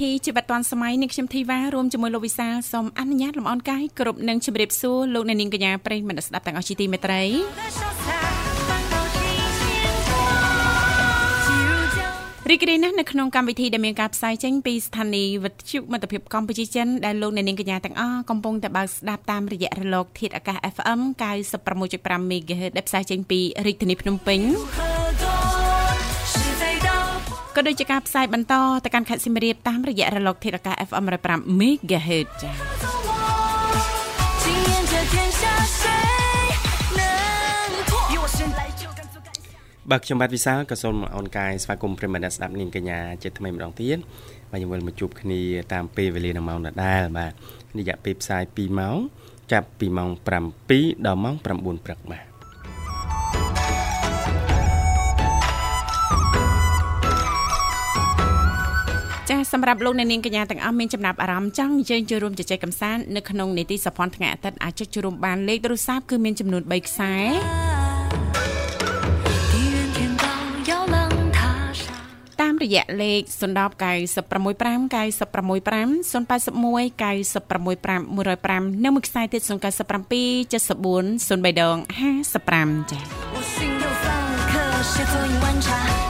ធីជីវិតឌွန်សម័យនេះខ្ញុំធីវ៉ារួមជាមួយលោកវិសាលសូមអនុញ្ញាតលំអរកាយគ្រប់នឹងជម្រាបសួរលោកអ្នកនាងកញ្ញាប្រិយមិត្តស្ដាប់ទាំងអស់ជាទីមេត្រីរីករាយណាស់នៅក្នុងកម្មវិធីដែលមានការផ្សាយចេញពីស្ថានីយ៍វិទ្យុមិត្តភាពកម្ពុជាចិនដែលលោកអ្នកនាងកញ្ញាទាំងអស់កំពុងតែបើកស្ដាប់តាមរយៈរលក ធាតុអាកាស FM 96.5 MHz ដែលផ្សាយចេញពីរាជធានីភ្នំពេញ ក៏ដូចជាការផ្សាយបន្តទៅកាន់ខេត្តសៀមរាបតាមរយៈរលក ធាតុអាកាស FM 105 MHz ចា៎បាទខ្ញុំបាទវិសាលក៏សូមអរកាយស្វាគមន៍ប្រិមត្តអ្នកស្ដាប់នាងកញ្ញាជាថ្មីម្ដងទៀតបាទយើងវិលមកជួបគ្នាតាមពេលវេលានៅម៉ោងដដែលបាទរយៈពេលផ្សាយ2ម៉ោងចាប់ពីម៉ោង7ដល់ម៉ោង9ព្រឹកបាទ សម្រាប់លោកអ្នកនាងកញ្ញាទាំងអស់មានចំណាប់អារម្មណ៍ចង់អញ្ជើញចូលរួមជជែកកម្សាន្តនៅក្នុងនីតិសភ័ណ្ឌថ្ងៃអាទិត្យអាចចុចចូលរួមបានលេខទូរស័ព្ទគឺមានចំនួន3ខ្សែតាមរយៈលេខ010 965 965 081 965 105និងមួយខ្សែទៀត097 74 03ដង55ចា៎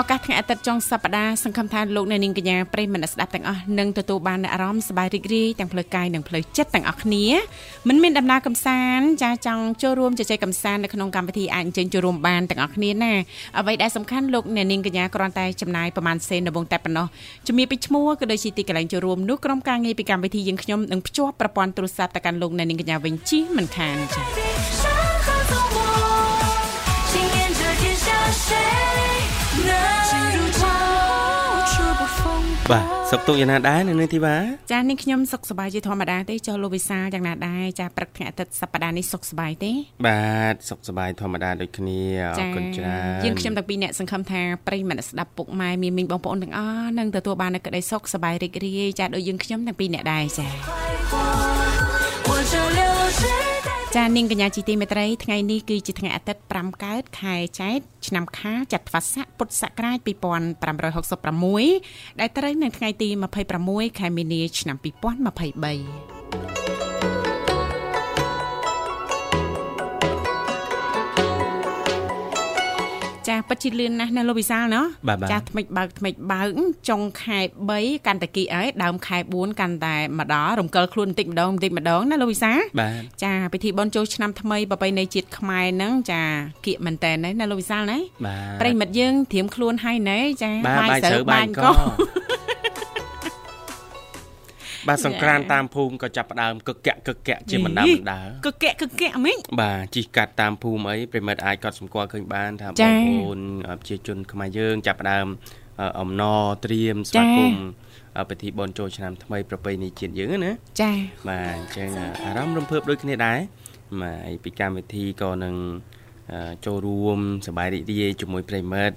ឱកាសថ្ងៃអាទិត្យចុងសប្តាហ៍សង្ឃឹមថាលោកអ្នកនាងកញ្ញាប្រិយមិត្តស្ដាប់ទាំងអស់នឹងទទួលបានអារម្មណ៍សប្បាយរីករាយទាំងផ្លូវកាយនិងផ្លូវចិត្តទាំងអស់គ្នាមិនមានដំណើរកំសាន្តចាចង់ចូលរួមជជែកកំសាន្តនៅក្នុងកម្មវិធីអាចអញ្ជើញចូលរួមបានទាំងអស់គ្នាណាអ្វីដែលសំខាន់លោកអ្នកនាងកញ្ញាគ្រាន់តែចំណាយប្រហែលសេនដំបងតែប៉ុណ្ណោះជំរាបពីឈ្មោះក៏ដូចជាទីកន្លែងចូលរួមនោះក្រុមការងារពីកម្មវិធីយើងខ្ញុំនឹងភ្ជាប់ប្រព័ន្ធទូរស័ព្ទទៅកាន់លោកអ្នកនាងកញ្ញាវិញជិះមិនខានចា បាទសុខទុក្ខយ៉ាងណាដែរនៅនេះធីវ៉ាចានេះខ្ញុំសុខសប្បាយជាធម្មតាទេចុះលោកវិសាយ៉ាងណាដែរចាព្រឹកថ្ងៃអាទិត្យសប្តាហ៍នេះសុខសប្បាយទេបាទសុខសប្បាយធម្មតាដូចគ្នាអរគុណច្រើនយើងខ្ញុំទាំងពីរអ្នកសង្ឃឹមថាប្រិយមិត្តស្ដាប់ពុកម៉ែមានមីងបងប្អូនទាំងអស់នឹងទទួលបាននូវក្តីសុខសប្បាយរីករាយចាដូចយើងខ្ញុំទាំងពីរអ្នកដែរចា ចានាងកញ្ញាជីទីមេត្រីថ្ងៃនេះគឺជាថ្ងៃអាទិត្យ5កើតខែចែកឆ្នាំខាលចត្វាស័កពុទ្ធសករាជ2566ដែលត្រូវនៅថ្ងៃទី26ខែមីនាឆ្នាំ2023 ពិតជាលឿនណាស់ណាលោកវិសាលណោះចាថ្មិចបើកថ្មិចបើកចុងខែ3កាន់តែគីអើយដើមខែ4កាន់តែមកដល់រំកិលខ្លួនបន្តិចម្ដងបន្តិចម្ដងណាលោកវិសាលចាពិធីបុណ្យចូលឆ្នាំថ្មីប្រពៃណីជាតិខ្មែរហ្នឹងចាគៀកមែនតើណាលោកវិសាលណាប្រិមិត្តយើងត្រៀមខ្លួនហើយណែចាបាយស្រូវបាញ់កោ បាទសង្ក្រានតាមភូមិក៏ចាប់ផ្ដើមកឹកកាក់កឹកកាក់ជាបណ្ដាបណ្ដាកឹកកាក់កឹកកាក់មិញបាទជីកាត់តាមភូមិអីប្រិមិត្តអាចកត់សម្គាល់ឃើញបានថាបងប្អូនប្រជាជនខ្មែរយើងចាប់ផ្ដើមអំណរត្រៀមស្វាគមន៍ពិធីបុណ្យចូលឆ្នាំថ្មីប្រពៃណីជាតិយើងណាចា៎បាទអញ្ចឹងអារម្មណ៍រំភើបដូចគ្នាដែរបាទពីកម្មវិធីក៏នឹងចូលរួមសប្បាយរីករាយជាមួយប្រិមិត្ត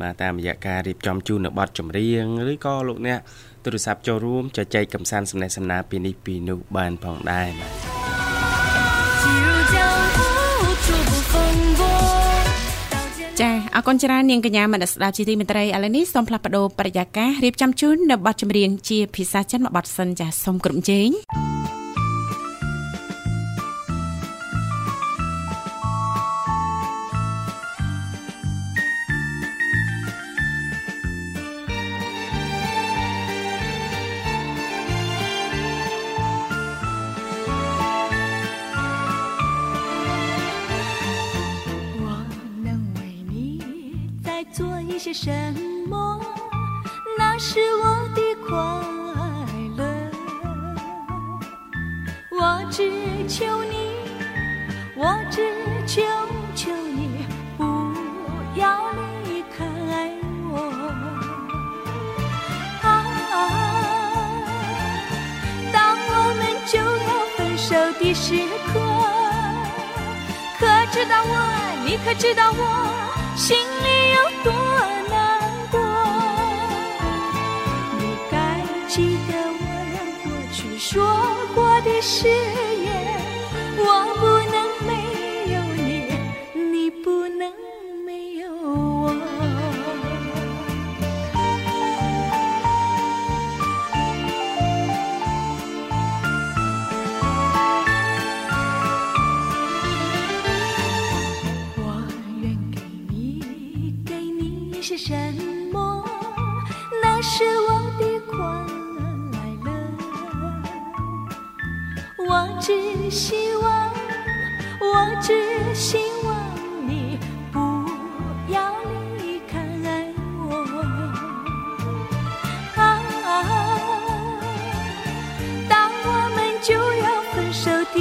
បាទតាមរយៈការរៀបចំជូននៅប័ណ្ណចម្រៀងឬក៏លោកអ្នក ទូរស័ព្ទចូលរួមចែកកំសាន្តសំណេះសំណាលពីនេះពីនោះបានផងដែរបាទចាអរគុណច្រើននាងកញ្ញាមនស្ដាប់ជាទីមេត្រីឥឡូវនេះសូមផ្លាស់ប្ដូរបរិយាកាសរៀបចំជូននៅប័ណ្ណចម្រៀងជាភាសាចិនមួយប័ណ្ណសិនចាសូមគ្រប់ជេង 做一些什么？那是我的快乐。我只求你，我只求求你不要离开我。啊，当我们就要分手的时刻，可知道我，你可知道我心有多难过？你该记得我俩过去说过的事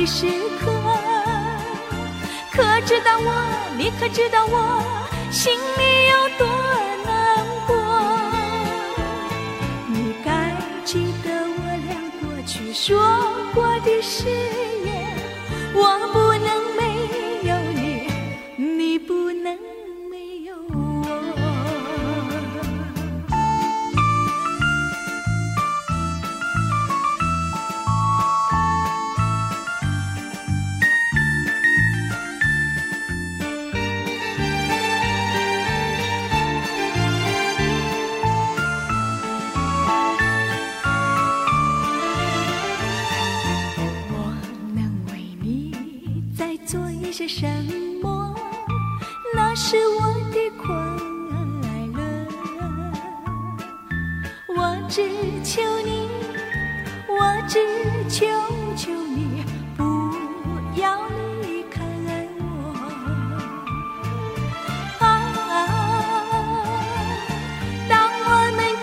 时刻。可知道我，你可知道我心里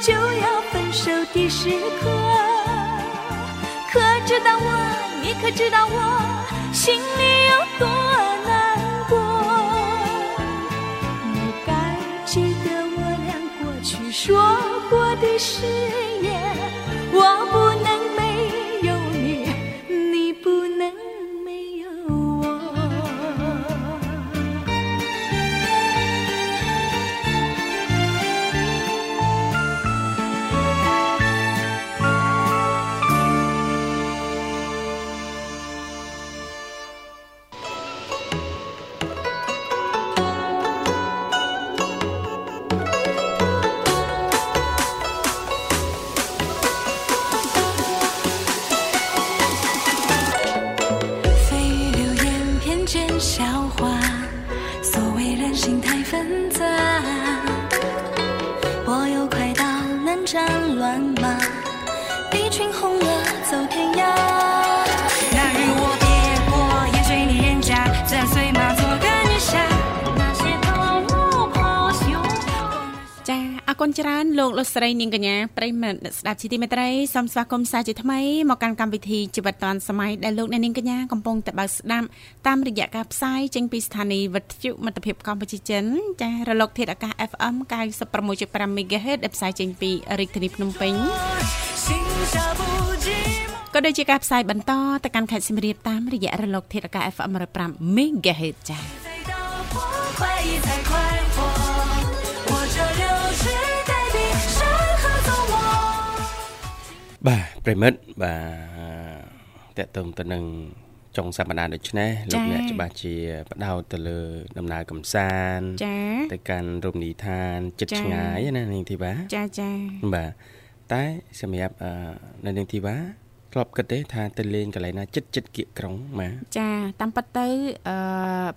就要分手的时刻。可知道我，你可知道我心里有多难 អរគុណច្រើនលោកលោកស្រីនាងកញ្ញាប្រិមត្តស្ដាប់ជីទីមេត្រីសូមស្វាគមន៍សាជាថ្មីមកកាន់កម្មវិធីជីវិតឌွန်សម័យដែលលោកអ្នកនាងកញ្ញាកំពុងតែបើកស្ដាប់តាមរយៈការផ្សាយចេញពីស្ថានីយ៍វិទ្យុមិត្តភាពកម្ពុជាចិនចាស់រលកធាតុអាកាស FM 96.5 MHz ដែលផ្សាយចេញពីរាជធានីភ្នំពេញក៏ដូចជាការផ្សាយបន្តទៅកាន់ខេត្តសៀមរាបតាមរយៈរលកធាតុអាកាស FM 105 MHz ចាស់ បាទប្រិមិត្តបាទតកតងទៅនឹងចុងសប្តាហ៍ដូចនេះលោកអ្នកច្បាស់ជាបដោតទៅលើដំណើរកំសាន្តចាទៅកាន់រមណីយដ្ឋានចិត្តចា៎ឆ្ងាយណានាងធីវ៉ាចាចាបាទតែសម្រាប់អឺនៅនាងធីវ៉ា ធ្លាប់គិតទេថាទៅលេងកន្លែងណាចិត្តចិត្តគៀកក្រុងបាទចាតាមពិតទៅអឺ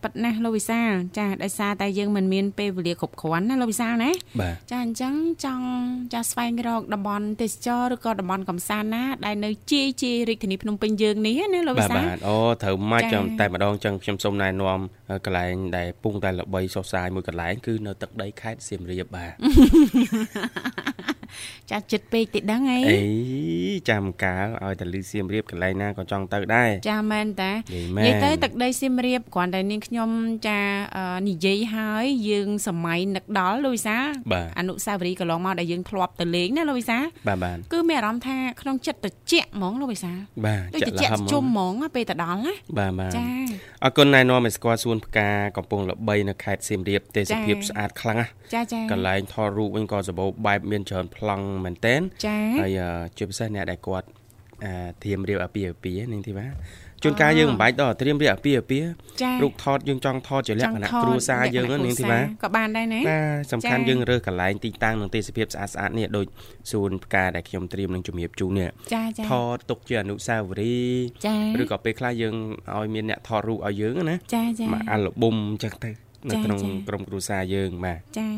ប៉ិតណាស់លោកវិសាលចាដោយសារតែយើងមិនមានពេលវេលាគ្រប់គ្រាន់ណាលោកវិសាលណាបាទចាអញ្ចឹងចង់ចាស្វែងរកតំបន់ទេសចរឬក៏តំបន់កំសាន្តណាដែលនៅជាយជាយរាជធានីភ្នំពេញយើងនេះណាលោកវិបាទសាលបាទអូត្រូវមកចា៎ចាំតែម្ដងចឹងខ្ញុំសូមណែនាំកន្លែងដែលពងតែល្បីសុសសាយមួយកន្លែងគឺនៅទឹកដីខេត្តសៀមរាបបាទ ចាចិត្តពេកតិចដឹងអីអីចាំកាលឲ្យតែលឺសៀមរាបកន្លែងណាក៏ចង់ទៅដែរចាមែនតានិយាយមែននិយាយទៅទឹកដីសៀមរាបគ្រាន់តែនាងខ្ញុំចាអឺនិយាយហើយយើងសម័យនឹកដល់លោកវិសាបាទអនុស្សាវរីយ៍កន្លងមកដែលយើងធ្លាប់ទៅលេងណាលោកវិសាបាទបាទគឺមានអារម្មណ៍ថាក្នុងចិត្តត្រជាក់ហ្មងលោកវិសាបាទដូចចាត្រក់លជាក់ហឹមជុំហ្មងណាពេលទៅដល់ណាបាទបាទចាអរគុណណែនាំឲ្យស្គាល់សួនផ្កាកំពង់ល្បីនៅខេត្តសៀមរាបទេសភាពចា៎ស្អាតខ្លាំងណាស់ចាចាកន្លែងថតរូបវិញក៏សម្បូរបែបមានច្រើនប្លង់មែនតែនចាហើយអឺជាពិសេសអ្នកដែលគាត់អាធៀមរៀបអាពាហ៍អាពាហ៍នាងធីវ៉ាជួនកាលយើងមិនបាច់ដល់ត្រៀមរៀបអាពាហ៍អាពាហ៍ចារូបថតយើងចង់ថតជាលក្ខណៈគ្រួសារយើងហ្នឹងនាងធីវ៉ាក៏បានដែរណាបាទសំខាន់ចា៎យើងរើសកន្លែងទីតាំងនិងទេសភាពស្អាតស្អាតៗនេះដូចសួនផ្កាដែលខ្ញុំត្រៀមនឹងជំរាបជូននេះចាចាថតទុកជាអនុស្សាវរីយ៍ចាឬក៏ពេលខ្លះយើងឲ្យមានអ្នកថតរូបឲ្យយើងណាចាចាមកអាល់ប៊ុមអញ្ចឹងទៅនៅចា៎ក្នុងចា៎ក្រុមគ្រួសារយើងបាទចា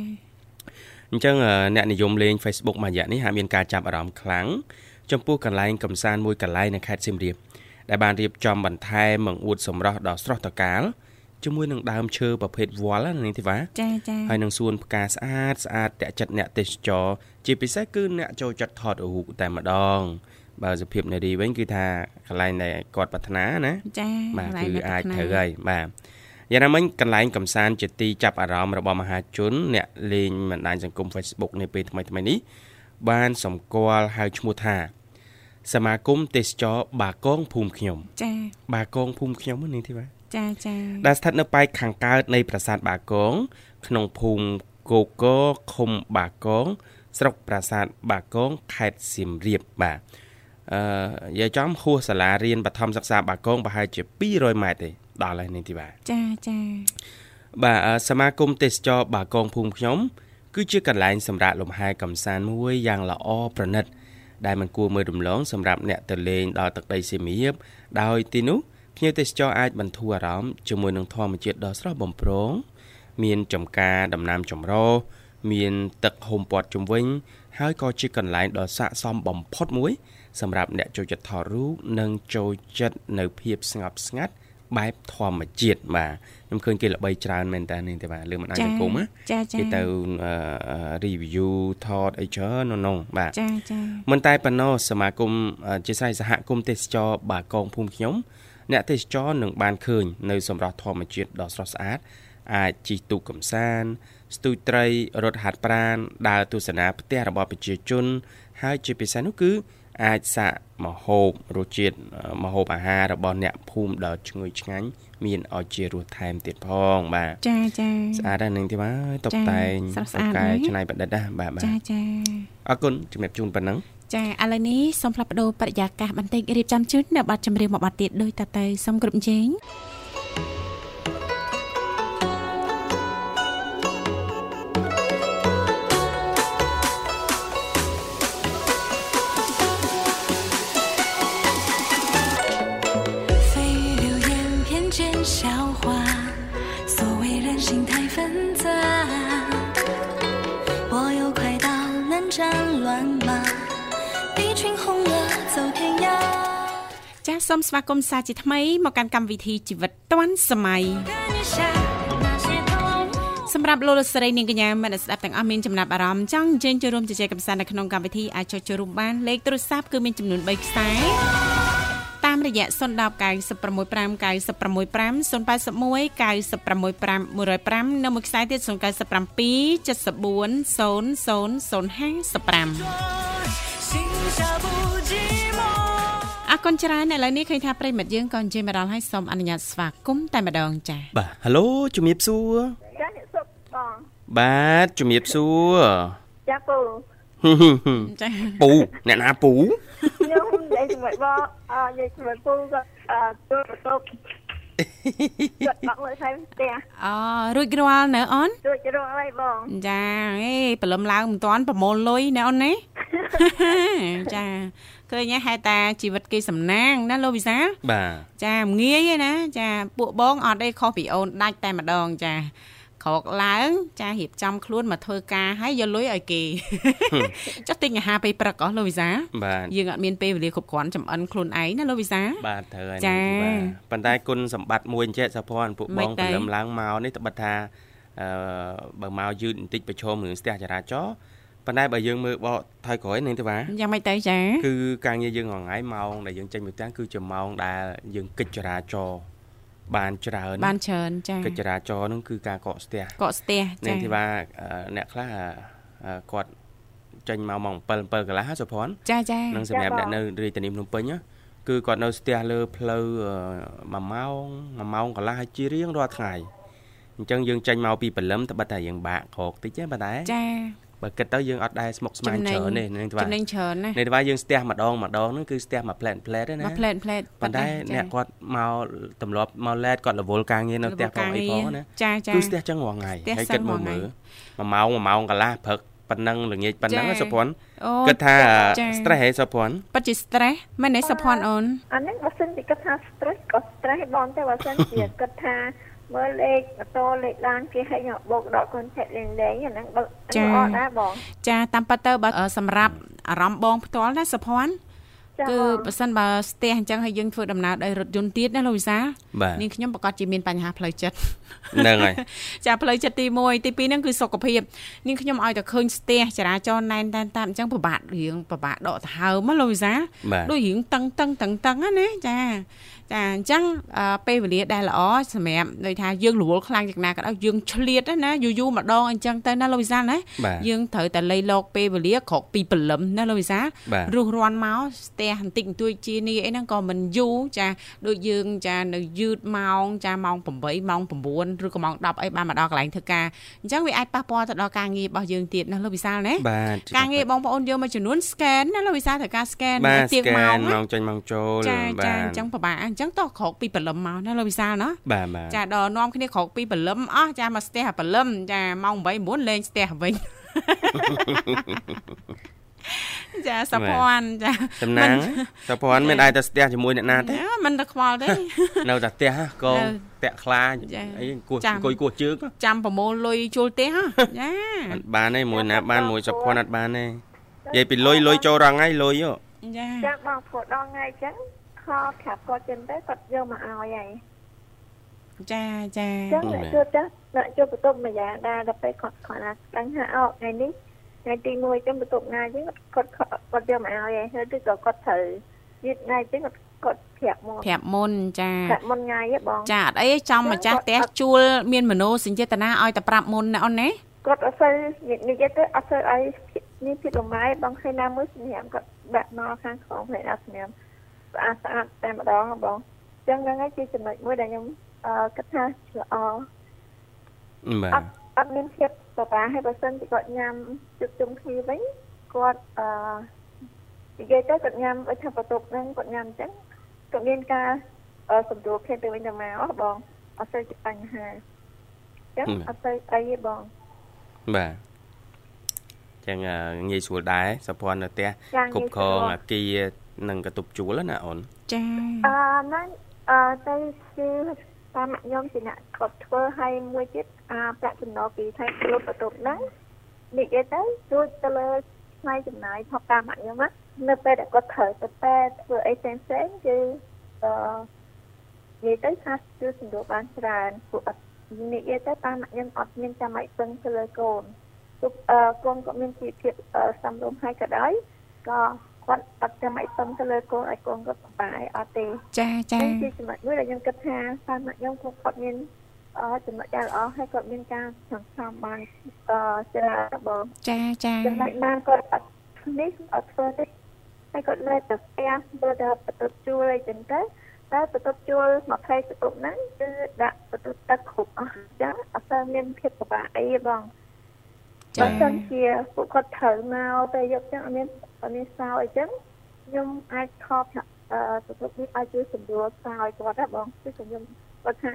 អញ្ចឹងអឺអ្នកនិយមលេង Facebook មួយរយៈនេះហាក់មានការចាប់អារម្មណ៍ខ្លាំងចំពោះកន្លែងកំសាន្តមួយកន្លែងនៅខេត្តសៀមរាបដែលបានរៀបចំបន្ថែមបង្អួតសម្រស់ដ៏ស្រស់ត្រកាលជាមួយនឹងដើមឈើប្រភេទវល្លិណានាងធីវ៉ាចាចាហើយនឹងសួនផ្កាស្អាតស្អាតតាក់ចិត្តអ្នកទេសចរជាពិសេសគឺអ្នកចូលចិត្តថតរូបតែម្ដងបើសុភាពនារីវិញគឺថាកន្លែងដែលគាត់ប្រាថ្នាណាចាបាទកន្លែងគឺនៅអាចថ្នាក់ត្រូវហើយបាទ យ៉ាងណាមិញកន្លែងកំសាន្តជាទីចាប់អារម្មណ៍របស់មហាជនអ្នកលេងបណ្ដាញសង្គម Facebook នាពេលថ្មីៗនេះបានសម្គាល់ហៅឈ្មោះថា សមាគមទេសចរបាកងភូមិខ្ញុំចាបាកងភូមិខ្ញុំហ្នឹងនាងធីវ៉ាចាចាដែលស្ថិតនៅប៉ែកខាងកើតនៃប្រាសាទបាកង ក្នុងភូមិគោកកឃុំបាកង ស្រុកប្រាសាទបាកងខេត្តសៀមរាបបាទអឺនិយាយចំហួសសាលារៀនបឋមសិក្សាបាកងប្រហែលជា200ម៉ែត្រទេ ដល់ហើយនេះទីបាទចាចាបាទអឺសមាគមទេសចរបាកងភូមិខ្ញុំគឺជាកន្លែងសម្រាប់លំហែកំសាន្តមួយយ៉ាងល្អប្រណិត ដែលមិនគួរមើលរំលងសម្រាប់អ្នកទៅលេងដល់ទឹកដីសៀមរាបដោយទីនោះភ្ញៀវទេសចរអាចបន្ធូរអារម្មណ៍ជាមួយនឹងធម្មជាតិដ៏ស្រស់បំព្រងមានចំការដំណាំចម្រុះមានទឹកហុំព័ទ្ធជុំវិញ ហើយក៏ជាកន្លែងដ៏ស័ក្តិសមបំផុតមួយ សម្រាប់អ្នកចូលចិត្តថតរូបនិងចូលចិត្តនៅភាពស្ងប់ស្ងាត់ បែបធម្មជាតិបាទខ្ញុំឃើញគេល្បីច្រើនមែនតើនេះទេបាទលើបណ្ដាញសង្គមណាចាចាគេទៅអឺ review ថតអីច្រើននៅក្នុងបាទចាចាមិនតែប៉ុណ្ណោះសមាគមអឺជាស្រ័យសហគមន៍ទេសចរបាកងភូមិខ្ញុំអ្នកទេសចរនឹងបានឃើញនៅសម្រស់ធម្មជាតិដ៏ស្រស់ស្អាតអាចជិះទូកកំសាន្តស្ទូចត្រីរត់ហាត់ប្រាណដើរទស្សនាផ្ទះរបស់ប្រជាជន ហើយជាពិសេសនោះគឺ អាចសាកម្ហូបរសជាតិអឺម្ហូបអាហាររបស់អ្នកភូមិដ៏ឈ្ងុយឆ្ងាញ់មានឲ្យជារសថែមទៀតផងបាទចាចាស្អាតដែរនឹងទេបាទតុបចា៎តែងស្រស់ស្អាតកែណាស់ច្នៃប្រឌិតណាបាទបាទចាចាអរគុណជំរាបជូនប៉ុណ្ណឹងចាឥឡូវនេះសូមផ្លាប់បដោបរិយាកាសបន្តិចរៀបចំជូននៅប័ណ្ណចម្រៀងមួយប័ណ្ណទៀតដោយតទៅសូមគ្រប់ជេង ចាសសូមស្វាគមន៍សាជាថ្មីមកកាន់កម្មវិធីជីវិតឌွန်សម័យសម្រាប់លោកលោកស្រីនាងកញ្ញាមនស្ដាប់ទាំងអស់មានចំណាប់អារម្មណ៍ចង់ជើញចូលរួមជជែកកម្សាន្តនៅក្នុងកម្មវិធីអាចចូលរួមបានលេខទូរស័ព្ទគឺមានចំនួន3ខ្សែតាមរយៈ010965965 081965105និងមួយខ្សែទៀត097740055 អរគុណច្រើនឥឡូវនេះឃើញថាប្រិមិត្តយើងក៏អញ្ជើញមកដល់ហើយសូមអនុញ្ញាតស្វាគមន៍តែម្ដងចា៎បាទ Halo ជំរាបសួរចាអ្នកសុខបងបាទជំរាបសួរចាពូចាពូអ្នកណាពូខ្ញុំនិយាយជាមួយបងអឺនិយាយជាមួយពូគាត់អឺចូលបន្ទប់គាត់បាក់លើថែមផ្ទះអូរួចរាល់នៅអូនជួយជ្រុងអីបងចាអេព្រលឹមឡើងមិនតាន់ប្រមូលលុយណាអូនណាចា ឃើញហេតុតាជីវិតគេសំណាងណាលោកវិសាបាទចាមិនងាយទេណា ចាពួកបងអត់អីខុសពីអូនដាច់តែម្ដងចាក្រោកឡើង ចារៀបចំខ្លួនមកធ្វើការហើយយកលុយឲ្យគេចុះទិញអាហារពេលព្រឹកអស់លោកវិសាបាទយើងអត់មានពេលវេលាគ្រប់គ្រាន់ចំអិនខ្លួនឯងណាលោកវិសាបាទត្រូវហើយចា៎បាទប៉ុន្តែគុណសម្បត្តិមួយអញ្ចឹងសាភ័ណ្ឌពួកម៉េបងចទៅព្រលឹមឡើងមកនេះត្បិតថាអឺបើមកយឺតបន្តិចប្រឈមរឿងស្ទះចរាចរណ៍ ប៉ុន្តែបើយើងមើលបកថយក្រោយនឹងទេវ៉ាយ៉ាងម៉េចទៅចាគឺការងារយើងរាល់ថ្ងៃម៉ោងដែលយើងចេញពីផ្ទះគឺជាម៉ោងដែលយើងកិច្ចចរាចរណ៍បានច្រើនបានច្រើនចាកិច្ចចរាចរណ៍ហ្នឹងគឺការកកស្ទះកកស្ទះនាចាងធីវ៉ាអឺអ្នកខ្លះអឺគាត់ចេញមកម៉ោង7 7កន្លះសុភ័ណ្ឌចាចានឹងសម្រាប់អ្នកនៅរាជធានីភ្នំពេញណាគឺគាត់នៅស្ទះលើផ្លូវអឺមួយម៉ោងមួយម៉ោងកន្លះហើយជារៀងរាល់ថ្ងៃអញ្ចឹងយើងចេញមកពីព្រលឹមត្បិតតែយើងបាក់ក្រោកតិចទេប៉ុន្តែចា បើគិតទៅយើងអត់ដែរស្មុកស្មាញច្រើនទេនាងធីវ៉ាចំណេញច្រើនណានាងធីវ៉ាយើងស្ទះម្ដងម្ដងហ្នឹងគឺស្ទះមួយផ្លែតផ្លែតទេណាមកផ្លែតផ្លែតប៉ុន្តែអ្នកគាត់មកទម្លាប់មកឡែតគាត់រវល់ការងារនៅផ្ទះផងអីផងណាចាចាគឺស្ទះចឹងរាល់ថ្ងៃស្ទះហើយសឹគិតងមើលរាល់ថ្ងៃមើលមួយម៉ោងមួយម៉ោងកន្លះព្រឹកប៉ុណ្ណឹងល្ងាចប៉ុណ្ណឹងចាសុភ័ណ្ឌអូគិតថាចា stress ហេសុភ័ណ្ឌពិតជា stress មែនទេសុភ័ណ្ឌអូនអានេះបើសិនជាគិតថា stress ក៏ stress បងតែបើសិនជាគិតថា មើលលេខម៉ូតូលេខឡានគេឲ្យមកបោកដក contact លេងលេងអាហ្នឹងបើល្អដែរបងចាតាមពិតទៅបើអឺសម្រាប់អារម្មណ៍បងផ្ទាល់ណាសុភ័ណ្ឌចា គឺបងបើសិនបើស្ទះអញ្ចឹងហើយយើងធ្វើដំណើរដោយរថយន្តទៀតណាលោកវិសាលបាទនាងខ្ញុំប្រកាសជាមានបញ្ហាផ្លូវចិត្តហ្នឹងហើយចាផ្លូវចិត្តទី1ទី2ហ្នឹងគឺសុខភាពនាងខ្ញុំឲ្យតែឃើញស្ទះចរាចរណ៍ណែនតែនតាមអញ្ចឹងពិបាករៀងពិបាកដកដង្ហើមណាលោកវិសាលបាទដូចរៀងតឹងតឹងតឹងតឹងណាណាចាចាអញ្ចឹងអឺពេលវេលាដែលល្អសម្រាប់ដូចថាយើងរវល់ខ្លាំងយ៉ាងណាក៏ដោយយើងឆ្លៀតណាយូរយូរម្ដងអញ្ចឹងទៅណាលោកវិសាលណាបាទយើងត្រូវតែលៃលោកពេលវេលាក្រោកពីព្រលឹមណាលោកវិសាលបាទរុះរាន់មកស្ទះបន្តិចបន្តួចជានេះអីហ្នឹងក៏មិនយូរចាដូចយើងចានៅយឺតម៉ោងចាម៉ោង8ម៉ោង9ឬក៏ម៉ោង10អីបានមកដល់កន្លែងធ្វើការអញ្ចឹងវាអាចប៉ះពាល់ទៅដល់ការងាររបស់យើងទៀតណាលោកវិសាលណាបាទការងារបងប្អូនយកមួយចំនួន scan ណាលោកវិសាលត្រូវការ scan បាទទៀងម៉ោង scan ណាម៉ោងចេញម៉ោងចូលចាបាចាទអញ្ចឹងពិបាកអញ្ចឹងតោះក្រោកពីព្រលឹមមកណាលោកវិសាលណាបាទបាទចាដល់នាំគ្នាក្រោកពីព្រលឹមអស់ចាមកស្ទះព្រលឹមចាម៉ោង8 9លេងស្ទះវិញ ចាសភ័ណ្ឌចាចំណាំងសុភ័ណ្ឌមានអាចទៅស្ទះជាមួយអ្នកណាទេអើមិនទៅខ្វល់ទេនៅតែផ្ទះហ៎កងនៅតាក់ខ្លាចាអីគោះចាំអង្គុយគោះជើងចាំប្រមូលលុយជួលផ្ទះហ៎ចាអត់បានទេមួយណាបានមួយសុភ័ណ្ឌអត់បានទេនិយាយពីលុយលុយចូលរងថ្ងៃលុយហ៎ចាចាបងព្រោះដល់ថ្ងៃអញ្ចឹងខលប្រាប់គាត់ចឹងទៅគាត់យកមកឲ្យហើយចាចាអញ្ចឹងអ្នកជួបចាស់អ្នកជួបបន្ទប់មួយយ៉ាងដែរដល់ពេលគាត់គាត់ណាដឹងថាអូថ្ងៃនេះ ថ្ងៃទី1អញ្ចឹងបន្ទប់ណាអញ្ចឹងគាត់គាត់គាត់យកមកឲ្យហើយហើយឬក៏គាត់ត្រូវយឺតថ្ងៃអញ្ចឹងគាត់គាត់ប្រាប់មកប្រាប់មុនចាប្រាប់មុនថ្ងៃហ៎បងចាអត់អីចំម្ចាស់ផ្ទះជួលមានមโนសញ្ចេតនាឲ្យតែប្រាប់មុនណាអូនណាគាត់អត់សូវនិយាយទៅអត់សូវឲ្យនេះពីលំងាយបងឃើញណាមួយសម្រាប់គាត់បាក់មកខាងក្នុងផ្នែកអត់សម្រាប់ស្អាតស្អាតតែម្ដងហ៎បងអញ្ចឹងហ្នឹងហើយជាចំណុចមួយដែលខ្ញុំអឺគិតថាល្អបាទអត់អត់មានភាព បបាហើយបើសិនជាគាត់ញ៉ាំជុំជុំគ្នាវិញគាត់អឺនិយាយទៅគាត់ញ៉ាំដូចថាបន្ទប់ហ្នឹងគាត់ញ៉ាំអញ្ចឹងគាត់មានការអឺសម្រួលគ្នាទៅវិញទៅមកហ៎បងអត់សូវជាបញ្ហាអញ្ចឹងអត់សូវអីទេបងបាទចឹងអឺងាយស្រួលដែរសុភ័ណ្ឌនៅផ្ទះចា៎គ្រប់គ្រងងាយស្រួលអាគារនិងកតុបជួលណាអូនចាអឺហ្នឹងអឺទៅគឺ តាមខ្ញុំជាអ្នកគាត់ធ្វើឲ្យមួយទៀតអាប្រាក់ចំណូលពីថៃលុបបន្ទប់ហ្នឹងនិយាយទៅជួយទៅលើផ្នែកចំណាយថបតាមខ្ញុំណានៅពេលដែលគាត់ត្រូវទៅតែធ្វើអីផ្សេងផ្សេងៗគឺអឺនិយាយទៅថាជួយសម្រួលបានច្រើនពួកអត់និយាយទៅតាមខ្ញុំអត់មានចាំបាច់ពឹងទៅលើកូនទុកអឺកូនគាត់មានជីវភាពអឺសំរុំហើយក៏ដោយក៏ គាត់អត់ចាំបាច់ពឹងទៅលើកូនឲ្យកូនគាត់សុបាយអត់ទេចាចានេះជាចំណុចមួយដែលខ្ញុំគិតថាតាមមកខ្ញុំគាត់គាត់មានអឺចំណុចដែលល្អហើយគាត់មានការសង្ឃឹមបានអឺច្រើនបងចាចាចំណុចបានគាត់អត់នេះអត់ធ្វើទេហើយគាត់នៅតែផ្ទះបើតែបន្ទប់ជួលអីចឹងទៅតែបន្ទប់ជួល20បន្ទប់ហ្នឹងគឺដាក់បន្ទប់ទឹកគ្រប់អស់អញ្ចឹងអត់ទៅមានភាពពិបាកអីទេបងចាបើសិនជាពួកគាត់ត្រូវមកពេលយកចឹងអត់មាន អត់មានសោអីចឹងខ្ញុំអាចខកថាអឺទទួលនេះឲ្យជួយសម្រួលសោឲ្យគាត់ណាបងគឺខ្ញុំគាត់ថា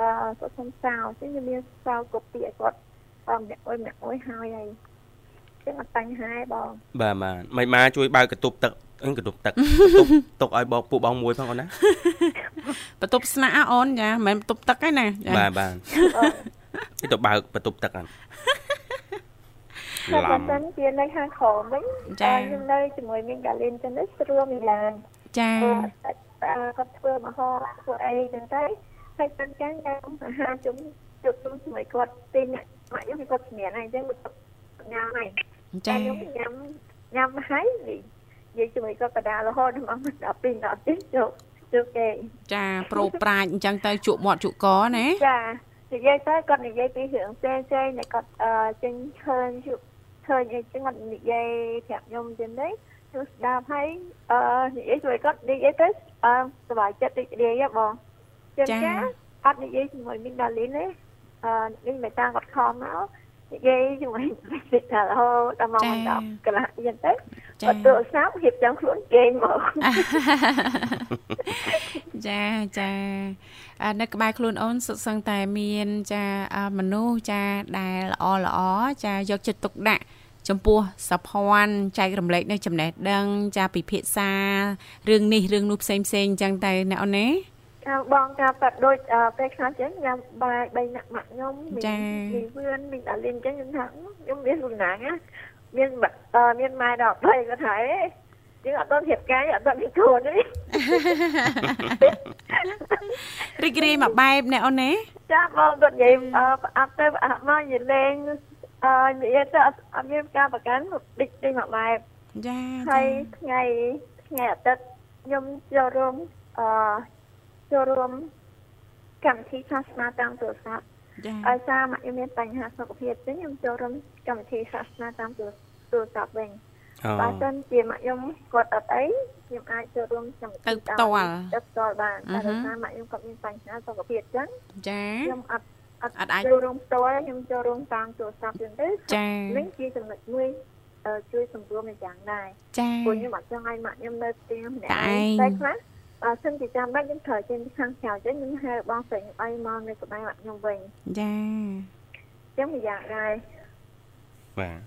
អឺគាត់សុំសោចឹងខ្ញុំមានសោគ្រប់ពីឲ្យគាត់អឺម្នាក់អុយម្នាក់អុយហើយហើយចឹងអត់បញ្ហាទេបងបាទបាទមិនមកជួយបើកកតុបទឹកអឺកតុបទឹកកតុបទុកឲ្យបងពួកបងមួយផងអូនណាបន្ទប់ស្នាក់ហ៎អូនចាមិនមែនបន្ទប់ទឹកទេណាចាបាទបាទអឺគេទៅបើកបន្ទប់ទឹកហ្នឹ ងតែឡបើំសិនជានៅខាងក្រោមវិញចាអឺខ្ញុំនៅជាមួយមីងកាលីនចឹងទៅស្រួលមីឡានចាគាត់ធ្វើមហោធ្វើអីចឹងទៅហើយប៉ុន្តែខ្ញុំអាហារជុំជុំជុំជាមួយគាត់ទីអ្នកម៉ាក់ខ្ញុំគាត់ជំនាញហើយអញ្ចឹងគាត់ញ៉ាំហើយចាខ្ញុំញ៉ាំញ៉ាំហើយនិយាយជាមួយគាត់កដាលរហូតដល់ម៉ោង12ដល់ទីជប់ជប់គេចាប្រូប្រាជ្ញអញ្ចឹងទៅជក់មាត់ជក់កណាចានិយាយទៅគាត់និយាយពីរឿងផ្សេងផ្សេងដែលគាត់អឺចេញឃើញជប់ ឃើញអីចឹងគាត់និយាយប្រាប់ខ្ញុំចឹងទេខ្ញុំស្ដាប់ហើយអឺនិយាយជួយគាត់និយាយទៅអឺសប្បាយចិត្តរីករាយហ៎បងចឹងចាអត់និយាយជាមួយមីងដាលីនទេអឺមីងមេតាគាត់ខំមកនិយាយជាមួយសិទ្ធិរហូតដល់ម៉ោង10កន្លះចឹងទៅចាគាត់ទូរស័ព្ទរៀបចំខ្លួនគេងមកចាចាអឺនៅក្បែរខ្លួនអូនសុទ្ធសឹងតែមានចាអឺមនុស្សចាដែលល្អល្អចាយកចិត្តទុកដាក់ ចំពោះសភ័នចែករំលែកនៅចំណេះដឹងចាពិភាក្សារឿងនេះរឿងនោះផ្សេងផ្សេងអញ្ចឹងទៅណាអូនណាតាមបងការប៉ាត់ដូចអឺពេលខ្លះចឹងញ៉ាំបាយបីណាក់ម៉ាក់ខ្ញុំមីចាមីវឿនមីដាលីនចឹងខ្ញុំថាខ្ញុំមានសំណាងណាមានបាក់អឺមានម៉ែដល់3គាត់ហើយចឹងអត់ដល់ធៀបកាយអត់ដល់មានខ្លួនទេរីករាយមួយបែបណាអូនណាចាបងគាត់និយាយអឺប្រអាប់ទៅប្រអាប់មកនិយាយលេង អឺនិយាយទៅអត់អត់មានការប្រកាន់ដេកដេកមកបែបចាហើយថ្ងៃថ្ងៃអាទិត្យខ្ញុំចូលរួមអឺចូលរួមកម្មវិធីសាសនាតាមទូរស័ព្ទចាឲ្យសារមកខ្ញុំមានបញ្ហាសុខភាពចឹងខ្ញុំចូលរួមកម្មវិធីសាសនាតាមទូរទូរស័ព្ទវិញអូបើសិនជាមកខ្ញុំគាត់អត់អីខ្ញុំអាចចូលរួមកម្មវិធីទៅផ្ទាល់ទៅផ្ទាល់បានអឺតែហឺដោយសារមកខ្ញុំគាត់មានបញ្ហាសុខភាពចឹងចាខ្ញុំអត់ អត់អត់អាចចូលរួមផ្ទាល់ខ្ញុំចូលរួមតាមទូរស័ព្ទចឹងទៅចានេះជាចំណុចមួយអឺជួយសម្រួលម្យ៉ាងដែរចាព្រោះខ្ញុំអត់ចង់ឲ្យម៉ាក់ខ្ញុំនៅផ្ទះម្នាក់តែឯងតែខ្លះបើសិនជាចាំបាច់ខ្ញុំត្រូវចេញពីខាងក្រៅចឹងខ្ញុំហៅបងស្រីខ្ញុំឲ្យមកនៅក្បែរម៉ាក់ខ្ញុំវិញចាចឹងម្យ៉ាងដែរបាទ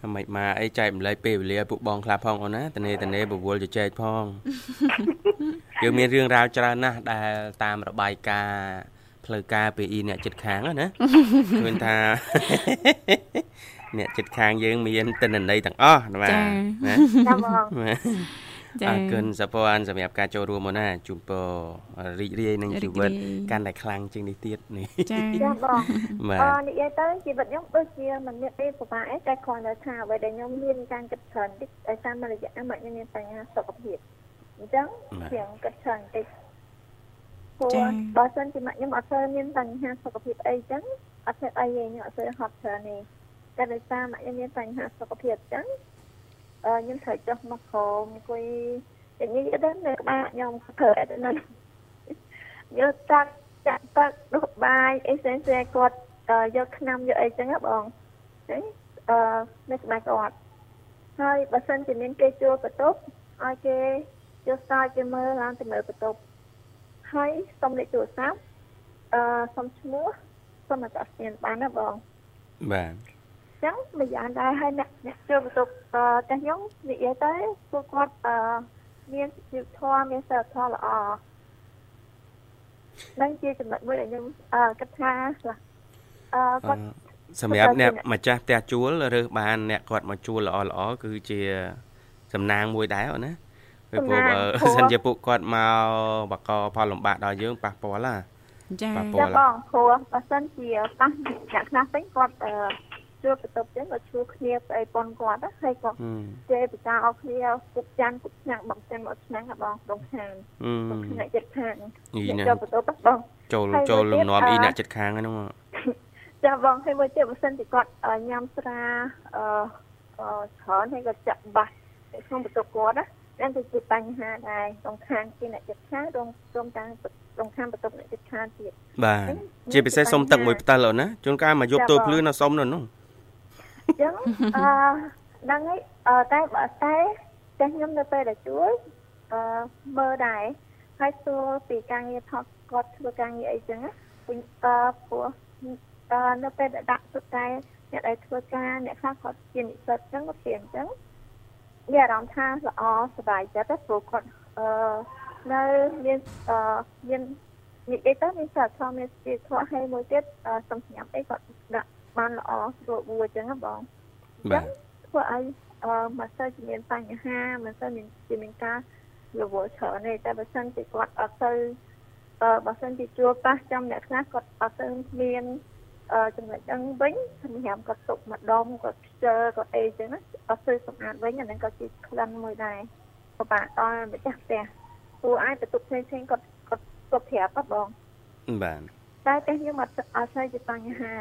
ហើយមិនមកអីចែកម្លែកពេលវេលាឲ្យពួកបងខ្លះផងអូនណាតនេតនេបវលជជែកផងយើងមានរឿងរ៉ាវច្រើនណាស់ដែលតាមរបាយការណ៍ ផ្លូវការ PE អ្នកចិត្តខាងហ្នឹងណាឃើញថាអ្នកចិត្តខាងយើងមានតិន្នន័យទាំងអស់ណាបាទណាចាំបងបាទចាអរគុណសពនសម្រាប់ការចូលរួមមកណាជូនពររីករាយនឹងជីវិតរីករាយកាន់តែខ្លាំងជាងនេះទៀតនេះចាចាំបងបាទអឺនិយាយទៅជីវិតខ្ញុំដូចជាមិនមានអីពិបាកអីតែគ្រាន់តែថាអ្វីដែលខ្ញុំមានការគិតច្រើនតិចដោយសារមួយរយៈហ្នឹងមកខ្ញុំមានបញ្ហាសុខភាពអញ្ចឹងជាងគិតច្រើនតិច ព្រោះបើសិនជាមកខ្ញុំអត់ស្ូវមានបញ្ហាសុខភាពអីចឹងអត់ធ្វើអីទេខ្ញុំអត់ស្ូវហត់ច្រើនទេតែដោយសារមកខ្ញុំមានបញ្ហាសុខភាពចឹងអឺខ្ញុំត្រូវចុះមកក្រោមអង្គុយយ៉ាងនេះទៅនៅក្បែរខ្ញុំធ្វើអីទៅហ្នឹងយកតាក់ចាក់ទឹកដុសបាយអីផ្សេងៗគាត់អឺយកឆ្នាំយកអីចឹងហ៎បងចឹងអឺនៅក្បែរគាត់ហើយបើសិនជាមានគេជួលបន្ទប់ឲ្យគេយកស្ទាយគេមើលឡើងទៅមើលបន្ទប់ ហើយសុំលេខទូរស័ព្ទអឺសុំឈ្មោះសុំអត្តសញ្ញាណបានណាបងបាទចឹងម្យ៉ាងដែរហើយអ្នកអ្នកជួលបន្ទប់អឺតែខ្ញុំនិយាយទៅពួកគាត់អឺមានជីវធម៌មានសិលធម៌ល្អនឹងជាចំណុចមួយដែលខ្ញុំអឺគិតថាអឺអគាត់សម្រាប់អ្នកគាត់ទៅជាអ្នកម្ចាស់ផ្ទះជួលរើសបានអ្នកគាត់មកជួលល្អល្អគឺជាសំណាងមួយដែរអូនណា ពេលព្រោះបើសិនជាពួកគាត់មកបកកផលលំបាកដល់យើងប៉ះពាល់ណាចាប៉ះពាចាល់បងព្រោះបើសិនជាប៉ះអ្នកខ្លះវិញគាត់អឺជួលបន្ទប់ចឹងគាត់ជួលគ្នាស្អីប៉ុនគាត់ណាហើយគាត់ហឹមចេពិការអស់គ្នាពុកចាន់ពុកឆ្នាំងបងចាន់មកឆ្នាំងហ៎បងដងខាងហឹមបងខាងចិត្តខាងអ៊ីអ្នកណាជួលបន្ទប់ហ្នឹងបងចូលហើយចូលមួយលំទៀតនាំអ៊ីអឺអ្នកចិត្តខាងហ្នឹងមកចាបងហើយមួយទៀតបើសិនជាគាត់អឺញ៉ាំស្រាអឺអឺច្រើនហើយក៏ចាក់បាសនៅក្នុងបន្ទប់គាត់ណាហ្នឹងគឺជាបញ្ហាដែរដងខាងជាអ្នកចិត្តខាងដងព្រមទាំងដងខាងបន្ទប់អ្នកចិត្តខាងទៀតបាទហ្នឹងជាពិសេសសុំទឹកមួយផ្តិលអូនណាជួនកាលមកយប់ចាទល់បងភ្លឺនៅសុំនៅនោះអញ្ចឹងអឺហ្នឹងហើយអឺតែបើតែតែខ្ញុំនៅពេលដែលជួលអឺមើលដែរហើយសួរពីការងារថតគាត់ធ្វើការងារអីចឹងណាវិញអឺព្រោះអឺនៅពេលដែលដាក់សុទ្ធតែអ្នកដែលធ្វើការអ្នកខ្លះគាត់ជានិស្សិតចឹងគាត់ព្រៀនចឹង មានអារម្មណ៍ថាល្អសប្បាយចិត្តទេព្រោះគាត់អឺនៅមានអឺមាននិយាយទៅមានសារធម៌មានជាធម៌ហើយមួយទៀតអឺសំស្ញាប់អីគាត់ដាក់បានល្អស្រួលបួរចឹងណាបងបាទធ្វើឲ្យអឺមិនសូវជាមានបញ្ហាមិនសូវមានជាមានការរវល់ច្រើនទេតែបើសិនជាគាត់អត់ទៅអឺបើសិនជាជួលប៉ះចំអ្នកខ្លះគាត់អត់ទៅមានអអឺ ចំណុចហ្នឹងវិញសម្រាប់គាត់ទុកម្ដុំគាត់ខ្ជិលគាត់អីចឹងណាអត់ធ្វើសម្អាតវិញអាហ្នឹងក៏ជាក្លិនមួយដែរពិបាកដល់ម្ចាស់ផ្ទះព្រោះអាចបន្ទប់ផ្សេងផ្សេងៗគាត់គាត់គាត់ប្រាប់ហ៎បងបាទតែតែខ្ញុំអត់អត់ស្អីជាបញ្ហា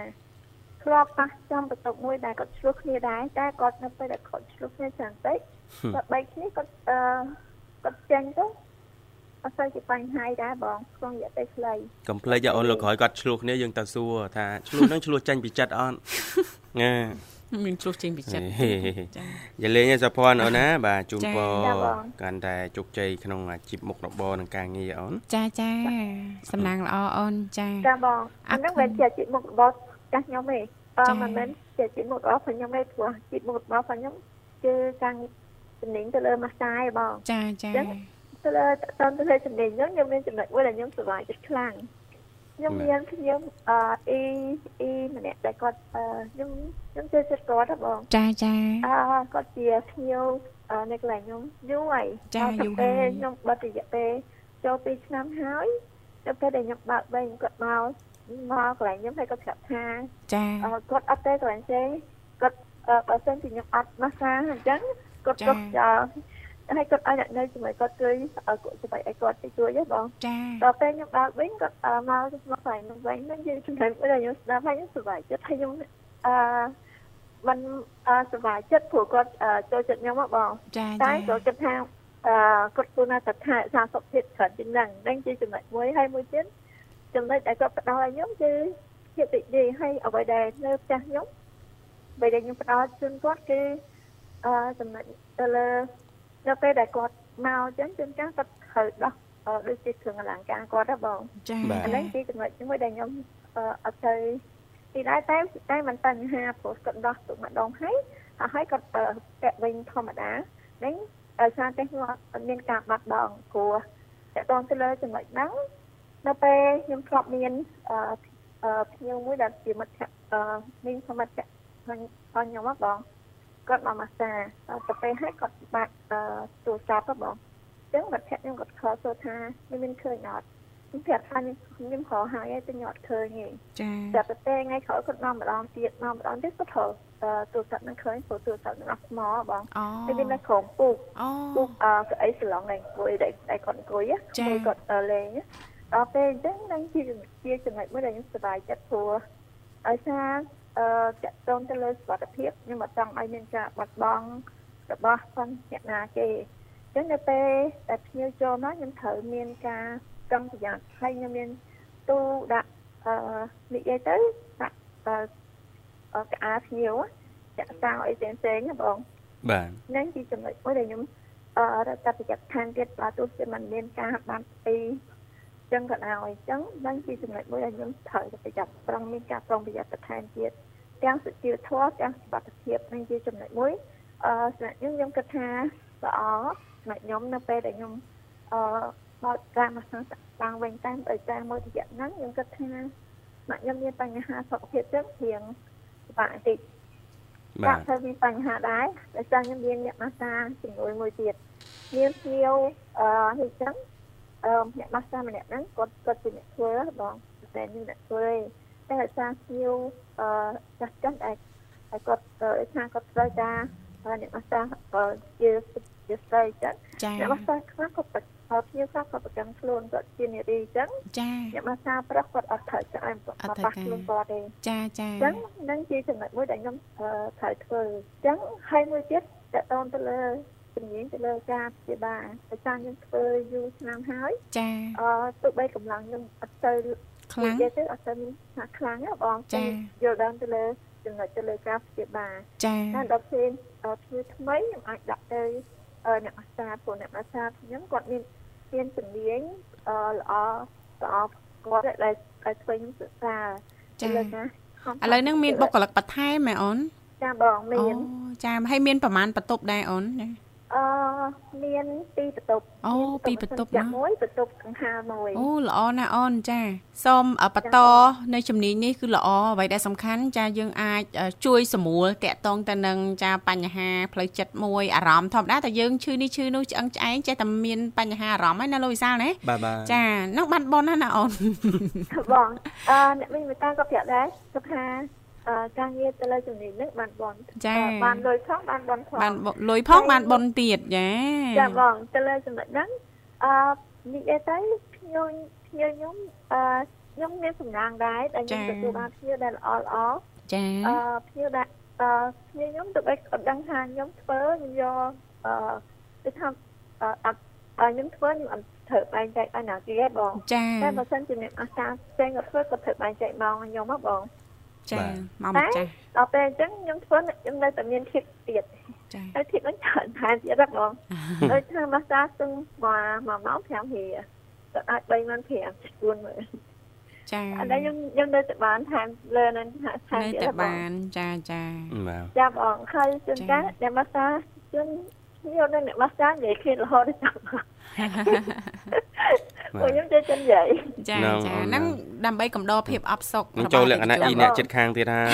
ធ្លាប់ប៉ះចំបន្ទប់មួយដែលគាត់ឆ្លោះគ្នាដែរតែគាត់នៅពេលដែលគាត់ឆ្លោះគ្នាច្រើនពេកគាត់បែកគ្នាគាត់អឺគាត់ចេញទៅ អត់ស្អីជាបញ្ហាដែរបងក្នុងរយៈពេលខ្លីកំភ្លេចឲ្យអូនលោកក្រោយគាត់ឆ្លោះគ្នាយើងទៅសួរថាឆ្លោះហ្នឹងឆ្លោះចាញ់ពីចិត្តអត់ណាមានឆ្លោះចេញពីចិត្តហេចាយាលេងឯសុភ័ណ្ឌអូនណា បាទជូនចា៎ពរចា៎បងកាន់តែជោគជ័យក្នុងអាជីពមុខរបរនិងការងារអូនចាចាសំណាងល្អអូនចាចាបងអាហ្នឹងមិនជាជីវិតមុខរបស់ចាស់ខ្ញុំទេអចា៎ឺមិនមែនជាជីវិតមុខរបស់ខ្ញុំទេព្រោះជីវិតមុខរបស់ខ្ញុំគឺការជំនាញទៅលើម៉ាស្សាឯងបងចាចាចឹង ទៅលើតទៅទៅលើជំនាញហ្នឹងខ្ញុំមានចំណុចមួយដែលខ្ញុំសប្បាយចិត្តខ្លាំងខ្ញុំមានខ្ញុំអឺអ៊ីអ៊ីម្នាក់ដែលគាត់អឺខ្ញុំខ្ញុំជឿចិត្តគាត់ហ៎បងចាចាអឺគាត់ជាភ្ញៀវអឺនៅកន្លែងខ្ញុំយូរហើយចាដល់ទៅយូរពេលហើយខ្ញុំបាត់រយៈពេលចូល2ឆ្នាំហើយដល់ពេលដែលខ្ញុំបើកវិញគាត់មកមកកន្លែងខ្ញុំហើយគាត់ប្រាប់ថាចាអឺគាត់អត់ទេកន្លែងទេគាត់អឺបើសិនជាខ្ញុំអត់ម៉ាស្សាអញ្ចឹងគាត់ចា៎គាត់ចោល ហើយគាត់ឲ្យអ្នកនៅជាមួយគាត់ជួយអឺគាត់ជួយឲ្យគាត់ទៅជួយហ៎បងចាដល់ពេលខ្ញុំបើកវិញគាត់អឺមកមកកន្លែងនោះវិញហ្នឹងយើងចំណុចមួយដែលខ្ញុំស្ដាប់ហើយខ្ញុំសប្បាយចិត្តហើយខ្ញុំអឺมันអឺសប្បាយចិត្តព្រោះគាត់អឺចូលចិត្តខ្ញុំហ៎បងចាតែចាចូលចិត្តថាអឺគាត់គួរណាតែថាសារសុខភាពច្រើនជាងហ្នឹងហ្នឹងជាចំណុចមួយហើយមួយទៀតចំណុចដែលគាត់ផ្ដល់ឲ្យខ្ញុំគឺភាពរីករាយហើយអ្វីដែលនៅផ្ទះខ្ញុំអ្វីដែលខ្ញុំផ្ដល់ជូនគាត់គឺអឺចំណុចទៅលើ នៅពេលដែលគាត់មកអញ្ចឹងជួនកាលគាត់ត្រូវដោះអឺដូចជាគ្រឿងអលង្ការគាត់ហ៎បងចាបាទអាហ្នឹងជាចំណុចមួយដែលខ្ញុំអឺអត់ទៅទីដែរតែតែមិនបញ្ហាព្រោះគាត់ដោះទុកម្ដងហើយហើយគាត់អឺពាក់វិញធម្មតាហ្នឹងដោយសារតែខ្ញុំអត់មានការបាត់បង់ព្រោះតកតងទៅលើចំណុចហ្នឹងនៅពេលខ្ញុំធ្លាប់មានអឺអឺភ្ញៀវមួយដែលជាមិត្តភក្តិអឺមានសមិទ្ធភក្តិរបស់ខ្ញុំហ៎បង គាត់មកម៉ាស្សាដល់ទៅពេលហើយគាត់បាក់អឺទូរស័ព្ទហ៎បងអញ្ចឹងមិត្តភក្តិខ្ញុំគាត់ខលសួរថាមានមានឃើញអត់ខ្ញុំប្រាប់ថាខ្ញុំខ្ញុំខលហើយតែខ្ញុំអត់ឃើញទេចាចាប់ទៅពេលថ្ងៃក្រោយគាត់មកម្ដងទៀតមកម្ដងទៀតគាត់ត្រូវអឺទូរស័ព្ទនឹងឃើញព្រោះទូរស័ព្ទនឹងអស់ថ្មហ៎បងអូតែវានៅក្រោមពូកអូពូកអឺកៅអីសាឡុងដែលអង្គុយដែលដែលគាត់អង្គុយចា៎ពេលគាត់អឺលេងណាដល់ពេលអញ្ចឹងនឹងជាជាចំណុចមួយដែលខ្ញុំសប្បាយចិត្តព្រោះឲ្យសារ អឺតកតងទៅលើសុខភាពខ្ញុំអត់ចង់ឲ្យមានការបាត់បង់របស់ផងអ្នកណាគេអញ្ចឹងនៅពេលដែលភ្ញៀវចូលមកខ្ញុំត្រូវមានការប្រុងប្រយ័ត្នហើយខ្ញុំមានទូដាក់អឺនិយាយទៅដាក់អឺអឺកៅអៅភ្ញៀវចាក់សាំងអីផ្សេងផ្សេងៗណាបងបាទហ្នឹងជាចំណុចមួយដែលខ្ញុំអឺរកតែប្រយ័ត្នខាងទៀតបើទោះជាมันមានការបាត់អី ចឹងក៏ដោយអញ្ចឹងហ្នឹងជាចំណុចមួយដែលខ្ញុំត្រូវតែប្រយ័ត្នប្រឹងមានការប្រុងប្រយ័ត្នបន្ថែមទៀតទាំងសុជីវធម៌ទាំងសុខភាពហ្នឹងជាចំណុចមួយអឺសម្រាប់ខ្ញុំខ្ញុំគិតថាល្អសម្រាប់ខ្ញុំនៅពេលដែលខ្ញុំអឺបើកការមកសាំងតាំងវិញតាមដោយសារមួយរយៈហ្នឹងខ្ញុំគិតថាសម្រាប់ខ្ញុំមានបញ្ហាសុខភាពចឹងរៀងពិបាកបន្តិចបាបាទទទៅមានបញ្ហាដែរដោយសារខ្ញុំមានអ្នកម៉ាស្សាជំនួយមួយទៀតមានភ្ញៀវអឺនេះចឹង អឺអ្នកម៉ាស្សាម្នាក់ហ្នឹងគាត់គាត់ជាអ្នកធ្វើបងតែខ្ញុំអ្នកធ្វើទេតែដោយសារភ្ញៀវអឺចាស់ចាស់ដែលហើយគាត់អឺថាគាត់ត្រូវការអឺអ្នកម៉ាស្សាអឺជាជាស្រីចឹងចាអ្នកម៉ាស្សាខ្លះគាត់ប្រអឺភ្ញៀវខ្លះគាត់ប្រកាន់ខ្លួនគាត់ជានារីចឹងចាអ្នកម៉ាស្សាប្រុសគាត់អត់ត្រូវចាឲ្យគាត់អត់ត្រូវប៉ះការខ្លួនគាត់ទេចាចាអញ្ចឹងនឹងជាចំណុចមួយដែលខ្ញុំអឺត្រូវធ្វើអញ្ចឹងហើយមួយទៀតតកតងទៅលើ ជំនាញទៅលើការព្យាបាលដោយសារខ្ញុំធ្វើយូរឆ្នាំហើយចាអឺទោះបីកម្លាំងខ្ញុំអត់ទៅខ្លាំងនិយាយទៅអត់ទៅមានថាខ្លាំងណាបងចា៎យល់ដឹងទៅលើចំណុចទៅលើការព្យាបាលចាតែដល់ពេលអឺធ្វើថ្មីខ្ញុំអាចដាក់ទៅអឺអ្នកអាសាព្រោះអ្នកអាសាខ្ញុំគាត់មានមានជំនាញអឺល្អល្អគាត់ដែលដែលធ្វើខ្ញុំសិក្សាចាទៅលើការខំឥឡូវហ្នឹងមានបុគ្គលិកបន្ថែមហ៎អូនចាបងមានអូចាហើយមានប្រមាណបន្ទប់ដែរអូនចា អឺមានពីរបន្ទប់អូមានពីរបន្ទប់ចាក់ណាមួយបន្ទប់កង្ហារមួយអូល្អណាស់អូនចាសូមអបន្តនៅជំនាញនេះគឺល្អអ្វីដែលសំខាន់ចាយើងអាចអឺជួយសម្រួលតាក់ទងទៅនឹងចាបញ្ហាផ្លូវចិត្តមួយអារម្មណ៍ធម្មតាតែយើងឈឺនេះឈឺនោះឆ្អឹងឆ្អែងចេះតែមានបញ្ហាអារម្មណ៍ហើយណាលោកវិសាលណាបាទបាទចានឹងបានបនណាណាអូនបងអឺអ្នកវិញមកតាក៏ប្រាប់ដែរគាត់ថាអឺ ការងារទៅលើជំនាញហ្នឹងបានបនចាអឺបានលុយផងបានបនផងបានបលុយផងបានបនទៀតចាចាបងទៅលើចំណុចហ្នឹងអឺនិយាយទៅខ្ញុំខ្ញុំខ្ញុំអឺខ្ញុំមានសំណាងដែរដែលខ្ញុំទទួលបានភ្ញៀវដែលល្អល្អចាអឺភ្ញៀវដែលអឺភ្ញៀវខ្ញុំទៅបីគាត់ដឹងថាខ្ញុំធ្វើខ្ញុំយកអឺទៅថាអឺអត់អឺខ្ញុំធ្វើខ្ញុំអត់ត្រូវបែងចែកឲ្យណាគេទេបងចាតែបើសិនជាអ្នកអាសាផ្សេងគាត់ធ្វើគាត់ត្រូវបែងចែកម៉ោងឲ្យខ្ញុំហ៎បង ចាមកតែមកចាដល់ពេលអញ្ចឹងខ្ញុំធ្វើខ្ញុំនៅតែមានធៀបទៀតចាហើយធៀបហ្នឹងច្រើនថែមទៀតហ៎បងដូចថាម៉ាសាសឹងមួយមួយម៉ោង5រៀលទៅអាច3ម៉ោង5ស្ពួនមើលចាអត់ដែរខ្ញុំខ្ញុំនៅតែបានថែមលើហ្នឹងថែមនៅទៀតតែហ៎បងបានចាចាបាទចាំបងហើយជួនកាលអ្នកម៉ាសាជួនខ្ញុំនៅអ្នកម៉ាសានិយាយគ្នារហូតដល់ចាំបង ពួកខ្ញុំចេះចិននិយាយចាហ្នឹងចាអូនហ្នឹងដើម្បីកំដរភាពអបសុខនឹងចូលលក្ខណៈអ៊ីអ្នកចិត្តខាងទៀតហើយ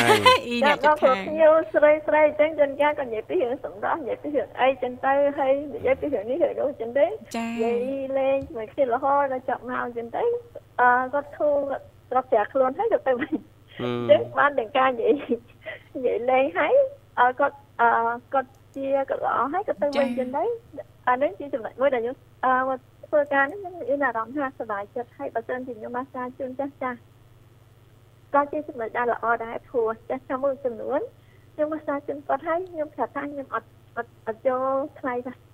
អ៊ីចាអ្នកបជិងតព្រោះខាងខ្ញុំស្រីស្រីអញ្ចឹងជួនកាលក៏និយាយពីរឿងសម្រាប់និយាយពីរឿងអីចឹងទៅហើយនិយាយពីរឿងនេះរឿងនោះចឹងទៅចានិយាយលេងជាមួយគ្នារហូតដល់ចាប់មកចឹងទៅអឺគាត់ធូរស្រុកចាខ្លួនហើយក៏ទៅវិញហឹមចឹងបានទាំងការនិយាយនិយាយលេងហើយអឺគាត់អឺគាត់ជាក៏ល្អហើយក៏ទៅវិញចឹងទៅអានេះជាចំណុចមួយដែលខ្ញុំអឺមក ធ្វើការនេះខ្ញុំមានអារម្មណ៍ថាសប្បាយចិត្តហើយបើសិនជាខ្ញុំមកការជូនចាស់ចាស់ក៏ជាចំណុចដែលល្អដែរព្រោះចាស់ចាស់មួយចំនួនខ្ញុំមកសារជូនគាត់ហើយខ្ញុំប្រាប់ថាខ្ញុំអត់អត់អត់ចូលថ្លៃ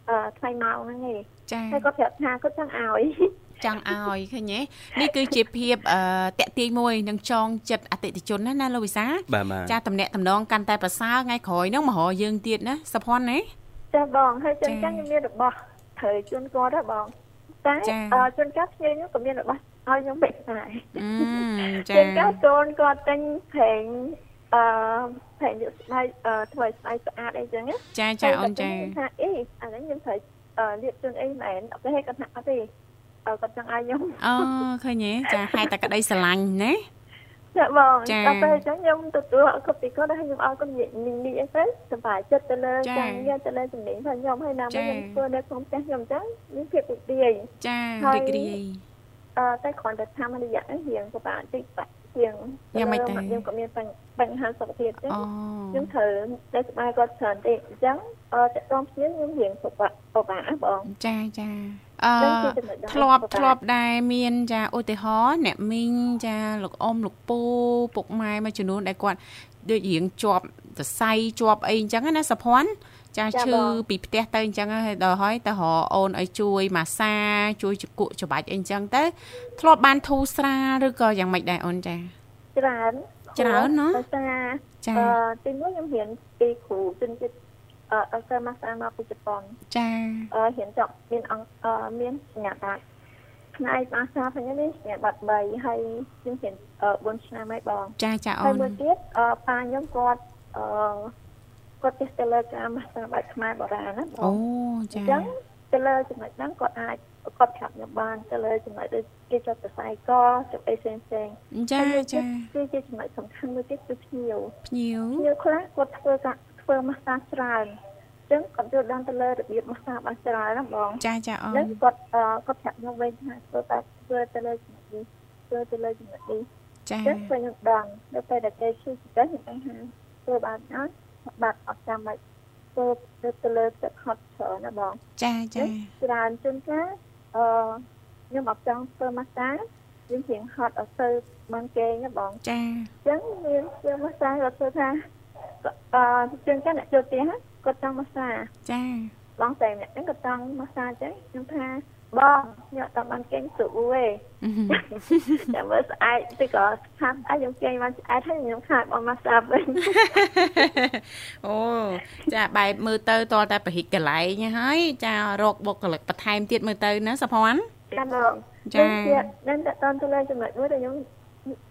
អឺថ្លៃម៉ោងហ្នឹងទេចាហើយគាត់ប្រាប់ថាគាត់ចង់ឲ្យចង់ឲ្យឃើញទេនេះគឺជាភាពអឺតាក់ទាញមួយនឹងចងចិត្តអតិថិជនណាណាលោកវិសាបាទបាទចាតំណាក់តំណងកាន់តែប្រសើរថ្ងៃក្រោយហ្នឹងមករកយើងទៀតណាសុភ័ណ្ឌណាចាបងហើយជួនចា៎កាលខ្ញុំមានរបស់ត្រូវជូនគាត់ដែរបង តែចា៎អឺជួនកាលភ្ញៀវខ្ញុំក៏មានរបស់ឲ្យខ្ញុំពេកដែរអឺចាជួនកាលកូនគាត់ទិញប្រេងអឺប្រេងយកស្បែកអឺធ្វើឲ្យស្បែកស្អាតអីចឹងណាចាចាអូនចាហើយគាត់ថាអីអានេះខ្ញុំត្រូវអឺលាបជូនអីមែនអត់ទេគាត់ថាអត់ទេអឺគាត់ចង់ឲ្យខ្ញុំអូឃើញទេចាហេតុតែក្តីស្រឡាញ់ណា ចាបងចា៎ដល់ពេលអញ្ចឹងខ្ញុំទទួលអត់គ្រប់ពីគាត់ហើយខ្ញុំឲ្យគាត់និយាយនិយាយអីទៅសប្បាយចិត្តទៅលើចា៎ការងារទៅលើជំនាញរបស់ខ្ញុំហើយណាចា៎មួយខ្ញុំធ្វើនៅក្នុងផ្ទះខ្ញុំអញ្ចឹងមានភាពរីករាយចាហើយរីករាយអឺតែគ្រាន់តែថាមួយរយៈហ្នឹងរៀងពិបាកបន្តិចបាក់ជាងយ៉ាងម៉េចទៅខ្ញុំក៏មានបញ្បញ្ហាសុខភាពអញ្ចឹងអូខ្ញុំត្រូវតែស្បែកគាត់ច្រើនទេអញ្ចឹងអឺតកតងគ្នាខ្ញុំរៀងពិបាកពិបាកណាបងចាចា អឺនឹងជាចំណុចដែលធ្លាប់ពិបាកធ្លាប់ដែរមានចាឧទាហរណ៍អ្នកមីងចាលោកអ៊ំលោកពូពុកម៉ែមួយចំនួនដែលគាត់ដូចរៀងជាប់សរសៃជាប់អីអញ្ចឹងណាសុភ័ណ្ឌចាឈឺពីផ្ទះទៅអញ្ចឹងហើយដល់ហើយទៅរកអូនឲ្យជួយម៉ាសា ជួយជក់ច្បាច់អីអញ្ចឹងទៅធ្លាប់បានធូរស្រាលឬក៏យ៉ាងម៉េចដែរអូនចាច្រើនច្រើនណាដោយសារចាអឺទីមួយខ្ញុំរៀនពីគ្រូជនជាតិ អឺអឺម៉ាសាមកពីជប៉ុនចាអឺរៀនចប់មានអង្គអឺមានសញ្ញាបត្រផ្នែកម៉ាសាផងនេះសញ្ញាបត្រ3ហើយខ្ញុំរៀនអឺ4ឆ្នាំហើយបងចាចាអូហើយនមួយទៀតអឺប៉ាខ្ញុំគាត់អឺគាត់ចេះទៅលើការម៉ាសាបែបខ្មែរបុរាណណាបងអូអចាញ្ចឹងទៅលើចំណុចហ្នឹងគាត់អាចគាត់ប្រាប់ខ្ញុំបានទៅលើចំណុចដូចគេចាប់សរសៃកចាប់អីផ្សេងផ្សេងចាចាគឺជាចំណុចសំខាន់មួយទៀតគឺភ្ញៀវភ្ញៀវភ្ញៀវខ្លះគាត់ធ្វើការ ធ្វើម៉ាស្សាច្រើនអញ្ចឹងគាត់យល់ដឹងទៅលើរបៀបម៉ាស្សាបានច្រើនណាបងចាចាអូអញ្ចឹនងគាត់អឺគាត់ប្រាប់ខ្ញុំវិញថាធ្វើតែធ្វើទៅលើចំណុចនេះធ្វើទៅលើចំណុចនេះចាអញ្ចឹងពេលខ្ញុំដឹងដល់ពេលដែលគេជួយទៅខ្ញុំដឹងថាធ្វើបានអត់បាត់អត់ចាំបាច់ធ្វើទៅទៅលើទឹកហត់ច្រើនណាបងចាចាច្រើនជួនកាលអឺខ្ញុំអត់ចង់ធ្វើម៉ាស្សាយើងជាងហត់អត់ទៅបានគេណាបងចាអញ្ចឹងមានជាម៉ាស្សាគាត់ធ្វើថា អឺជាងកាលអ្នកចូលផ្ទះគាត់ចង់ម៉ាស្សាចាបងតែម្នាក់ហ្នឹងគាត់ចង់ម៉ាស្សាអញ្ចឹងខ្ញុំថាបងខ្ញុំអត់បានគេងស្រួលទេតែមើលស្អែកទៅក៏ខាត់អីខ្ញុំគេងបានស្អែកហើយខ្ញុំខាតបងម៉ាស្សាវិញអូចាបែបមើលទៅតរតែប្រហិកកន្លែងហើយចារកបុគ្គលិកបន្ថែមទៀតមើលទៅណាសុភ័ណ្ឌចាបងចានឹងតតទៅលើចំណុចមួយដែលខ្ញុំ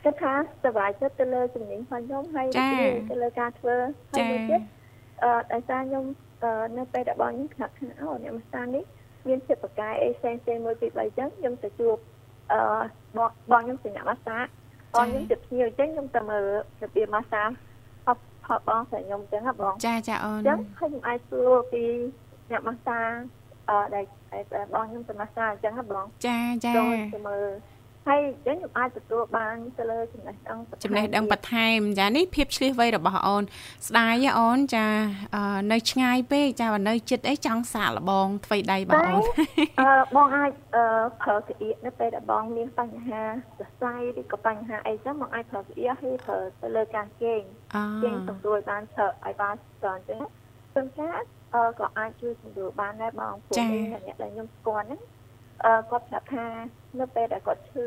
គិតថាសប្បាយចិត្តទៅលើជំនាញរបស់ខ្ញុំហើយចាទៅលើការធ្វើហើយមួយទៀតអឺដោយសារខ្ញុំអអឺនៅពេលដែលបងខ្ញុំខ្លាក់ថាអូអ្នកមសានេះមានចិត្តប្រកាយអីផ្សេងផ្សេងមួយពីរបីចឹងខ្ញុំទៅជួបអឺបងបងខ្ញុំជាអ្នកម៉ាស្សាបងខ្ញុំទៅភ្ញៀវចឹងខ្ញុំទៅមើលរបៀបម៉ាស្សាផប់ផប់បងស្រីខ្ញុំចឹងហ៎បងចាចាអូនចឹងខ្ញុំអាចសួរពីអ្នកម៉ាស្សាអឺដែលដែលបងខ្ញុំទៅម៉ាស្សាអញ្ចឹងហ៎បងចាចាចូលទៅមើល ហើយអញ្ចឹងខ្ញុំអាចទទួលបានទៅលើចំណេះដឹងបន្ថែមចំណេះដឹងបន្ថែមចានេះភាពឆ្លៀសវៃរបស់អូន ស្ដាយហ៎អូនចាអឺនៅឆ្ងាយពេកចាបើនៅចិត្តអីចង់សាកល្បងថ្វីដៃបងអូនអឺបងអាចអឺប្រើក្អៀកនៅពេលដែលបងមានបញ្ហាសរសៃឬក៏បញ្ហាអីចឹងបងអាចប្រើក្អៀកហើយប្រើទៅលើការគេងអគេងសម្រួលបានប្រើឲ្យបានស្គាល់ចឹងព្រមទាំងអឺក៏អាចជួយសម្រួលបានដែរបងព្រោះមានអ្នកដែលខ្ញុំស្គាល់ហ្នឹងអឺគាត់ប្រាប់ថា នៅពេលដែលគាត់ឈឺ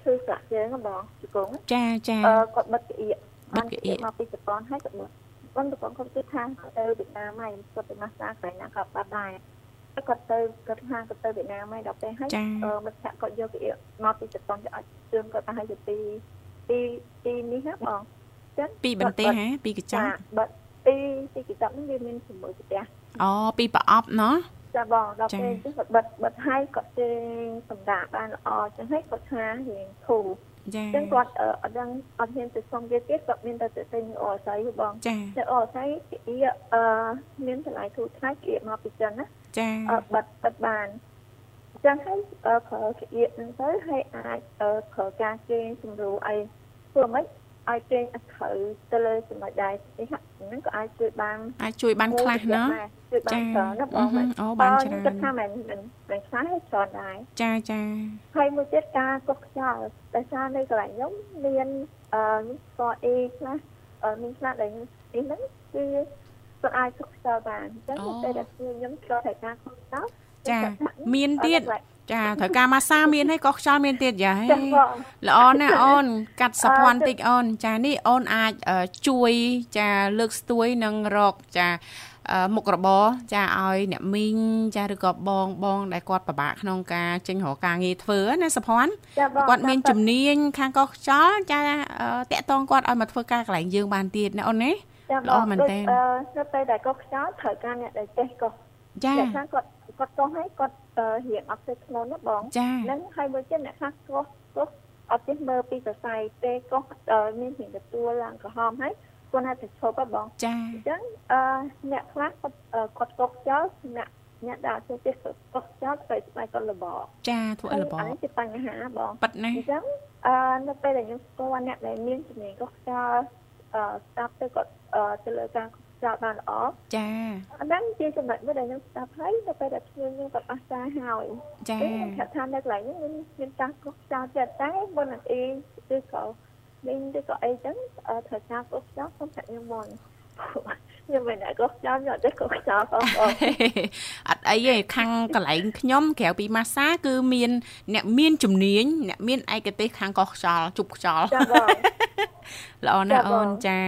ឈឺស្រាក់ជើងហ៎បងជង្គង់ចាចាអឺគាត់បិទក្អៀកបិទក្អៀកមកពីជប៉ុនហើយគាត់បិទបងជប៉ុនគាត់គិតថាគាត់ទៅវៀតណាមហើយគាត់ទៅម៉ាស្សាកន្លែងណាគាត់បាត់ដែរហើយគាត់ទៅគាត់ថាគាត់ទៅវៀតណាមហើយដល់ពេលហើយចាអឺមិត្តភក្តិគាត់យកក្អៀកមកពីជប៉ុនទៅឲ្យជឿនគាត់ទៅឲ្យទៅពីពីពីនេះណាបងចឹងពីបន្ទេហ៎ពីកញ្ចចាក់បិទពីពីកញ្ចក់នេះវាមានជាមួយផ្ទះអូពីប្រអប់ណោះ ចាបងដល់ចាពេលចឹងគាត់បិទបិទហើយគាត់ជើងសម្រាប់បានល្អចឹងហើយគាត់ថារៀងធូរចាចឹងគាត់អឺអត់ដឹងអត់មានទៅសុំវាទៀតគាត់មានតែទៅទិញអរស័យបងចាតែអរស័យគៀកអឺមានតម្លៃធូរថ្លៃគៀកមកពីចិនណាចាអឺបិទបិទបានអញ្ចឹងហើយអឺប្រើគៀកហ្នឹងទៅហើយអាចអឺប្រើការគេងសម្រួលឲ្យធ្វើម៉េច ឲ្យគេងអត់ត្រូវទៅលើចំណុចដែរនេះហ្នឹងក៏អាចជួយបានអាចជួយបានខ្លះណោះជួយបានច្រើនណាបងអឺហឹមអូបានច្រើនគាត់ថាមិនមិនមិនខ្លះទេច្រើនដែរចាចាហើយមួយទៀតការកុសខ្យល់ដោយសារនៅកន្លែងខ្ញុំមានអឺស្កអេខ្លះអឺមានខ្លះដែលនេះហ្នឹងគឺគាត់អាចកុសខ្យល់បានអញ្ចឹងនៅពេលដែលខ្ញុំឆ្លងតែការកុសខ្យល់ចាមានទៀត ចាត្រូវការម៉ាសាមានហើយកោះខ្យល់មានទៀតយ៉ាហេចាបងល្អណាស់អូន កាត់សភ័ណ្ឌតិចអូន ចានេះអូនអាចអឺជួយចាលើកស្ទួយនិងរកចាអឺមុខរបរចាឲ្យអ្នកមីងចាឬក៏បងបងដែលគាត់ពិបាកក្នុងការចេញរកការងារធ្វើណាសភ័ណ្ឌចាបងគាត់មានជំនាញខាងកោះខ្យល់ចាអឺតាក់ទងគាត់ឲ្យមកធ្វើការកន្លែងយើងបានទៀតណាអូនណាចាល្អបងមែនដូចទែនអឺនៅពេលដែលកុសខ្យល់ត្រូវការអ្នកដែលចេះកុសចាអ្នកខ្លះគាត់ គាត់កុសហើយគាត់អឺរៀងអត់ចេះខ្លួនណាបងចាហ្នឹងហើយមួយទៀតអ្នកខ្លះកុសកុសអត់ចេះមើលពីសរសៃទេកុសអឺមានរៀងទទួលឡើងក្រហមហើយគាត់អាចទៅឈប់ហ៎បងចាអញ្ចឹងអឺអ្នកខ្លះគាត់អឺគាត់កុសចោលអ្នកអ្នកដែលចេះចេះកុសចោលទៅស្បែកគាត់លបចាធ្វើឲ្យរបអានេះជាបញ្ហាបងប៉ិតណាអញ្ចឹងអឺនៅពេលដែលខ្ញុំស្គាល់អ្នកដែលមានជំនាញកុសចោលអឺស្ដាប់ទៅគាត់អឺទៅលើការកុស ចោលបានល្អចាអាហ្នឹងជាចំណុចមួយដែលខ្ញុំស្ដាប់ហើយនៅពេលដែលខ្ញុំខ្ញុំគាត់អស់ការហើយចាខ្ញុំថាថានៅកន្លែងនេះមានមានការកុសចោលចិត្តតែមុននឹងអីឬក៏វិញឬក៏អីចឹងអឺត្រូវការកុសចោលខ្ញុំថាខ្ញុំមុន ខ្ញុំមិនដែរកុសចោលខ្ញុំអត់ទេកុសចោលបងបងអត់អីទេខាងកន្លែងខ្ញុំក្រៅពីម៉ាសាគឺមាន អ្នកមានជំនាញអ្នកមានឯកទេសខាងកោះខ្យល់ជប់ខ្យល់ចាបងល្អណាស់ចាបងអូនចា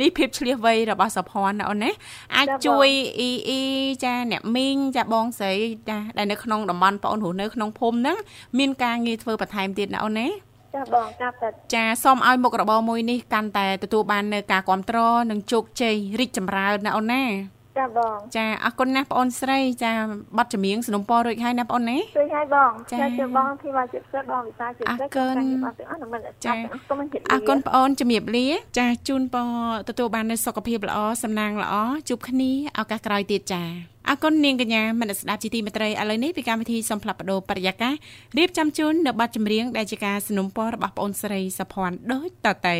នេះភាពឆ្លៀសវៃរបស់សុភ័ណ្ឌណាអូនណាអាចចាបងជួយអ៊ីអ៊ីចាអ្នកមីងចាបងស្រីចាដែលនៅក្នុងតំបន់បងអូនរស់នៅក្នុងភូមិហ្នឹងមានការងារធ្វើបន្ថែមទៀតណាអូនណា ចាបងកាប់តែចាសូមឲ្យមុខរបរមួយនេះកាន់តែទទួលបាននៅការគ្រប់គ្រងនិងជោគជ័យរីកចម្រើនណាអូនណា ចាបងចាអរគុណណាស់បងអូនស្រីចាប័ណ្ណចម្រៀងสนុំពររួចហើយណាបងអូនណារួចហើយបងចាជឿបងធីវ៉ាជិតសិតបងវិសាជិតសិតចាចាអរគុណបងអូនជំរាបលា ចាជូនពរទទួលបាននូវសុខភាពល្អសំណាងល្អជួបគ្នាឱកាសក្រោយទៀតចាអរគុណនាងកញ្ញាមនស្ដាប់ជីទីមេត្រីឥឡូវនេះពីកម្មវិធីសំផ្លាប់បដោបរិយាកាសរៀបចំជូននៅប័ណ្ណចម្រៀងដែលជាការสนុំពររបស់បងអូនស្រីសភ័ណ្ឌដូចតទៅ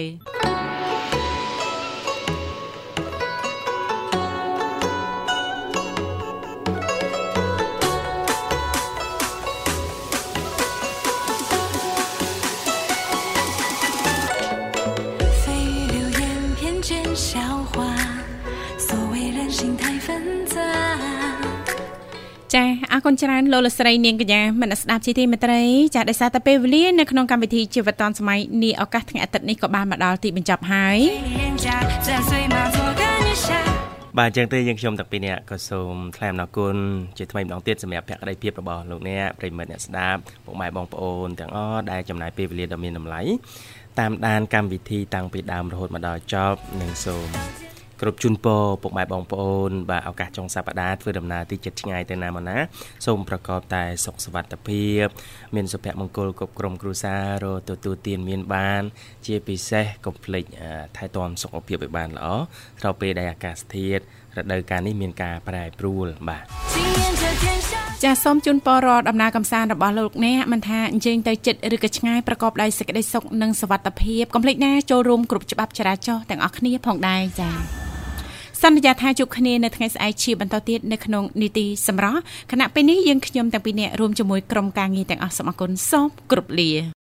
គុណច្រើនលោកលស្រីនាងកញ្ញាមនស្ដាប់ជីទីមេត្រីចាស់ដោយសារតែពេលវេលានៅក្នុងកម្មវិធីជីវិតឌွန်សម័យនាឱកាសថ្ងៃអាទិត្យនេះក៏បានមកដល់ទីបញ្ចប់ហើយបាទអញ្ចឹងទេយើងខ្ញុំទាំងពីរនាក់ក៏សូមថ្លែងអំណរគុណជាថ្មីម្ដងទៀតសម្រាប់ភក្ដីភាពរបស់លោកអ្នកប្រិមិត្តអ្នកស្ដាប់ពុកម៉ែបងប្អូនទាំងអស់ដែលចំណាយពេលវេលាដ៏មានតម្លៃតាមដានកម្មវិធីតាំងពីដើមរហូតមកដល់ចប់និងសូម គគ្រប់ជូនពរពុកម៉ែបងប្អូនបាទឱកាសចុងសប្តាហ៍ធ្វើដំណើរទីចិត្តឆ្ងាយទៅណាមកណាសូមប្រកបតែសុខសុវត្ថិភាពមានសុភមង្គលគ្រប់ក្រុមគ្រួសាររទទួលទានមានបាន ជាពិសេសកុំភ្លេចថែទាំសុខភាពឲ្យបានល្អស្របពេលដែលអាកាសធាតុរដូវកាលនេះមានការប្រែប្រួលបាទចាសសូមជូនពររដំណើរកំសាន្តរបស់លោកអ្នកមិនថាអញ្ជើញទៅចិត្តឬក៏ឆ្ងាយប្រកបដោយសេចក្តីសុខនិងសុវត្ថិភាពកុំភ្លេចណាចូលរួមគ្រប់ច្បាប់ចរាចរណ៍ទាំងអស់គ្នាផងដែរចា៎ សន្យាថាជួបគ្នានៅថ្ងៃស្អែកជាបន្តទៀតនៅក្នុងនីតិសម្រាប់គណៈពេលនេះយើងខ្ញុំទាំងពីរនាក់រួមជាមួយក្រុមការងារទាំងអស់សូមអគុណសូមគ្រប់លា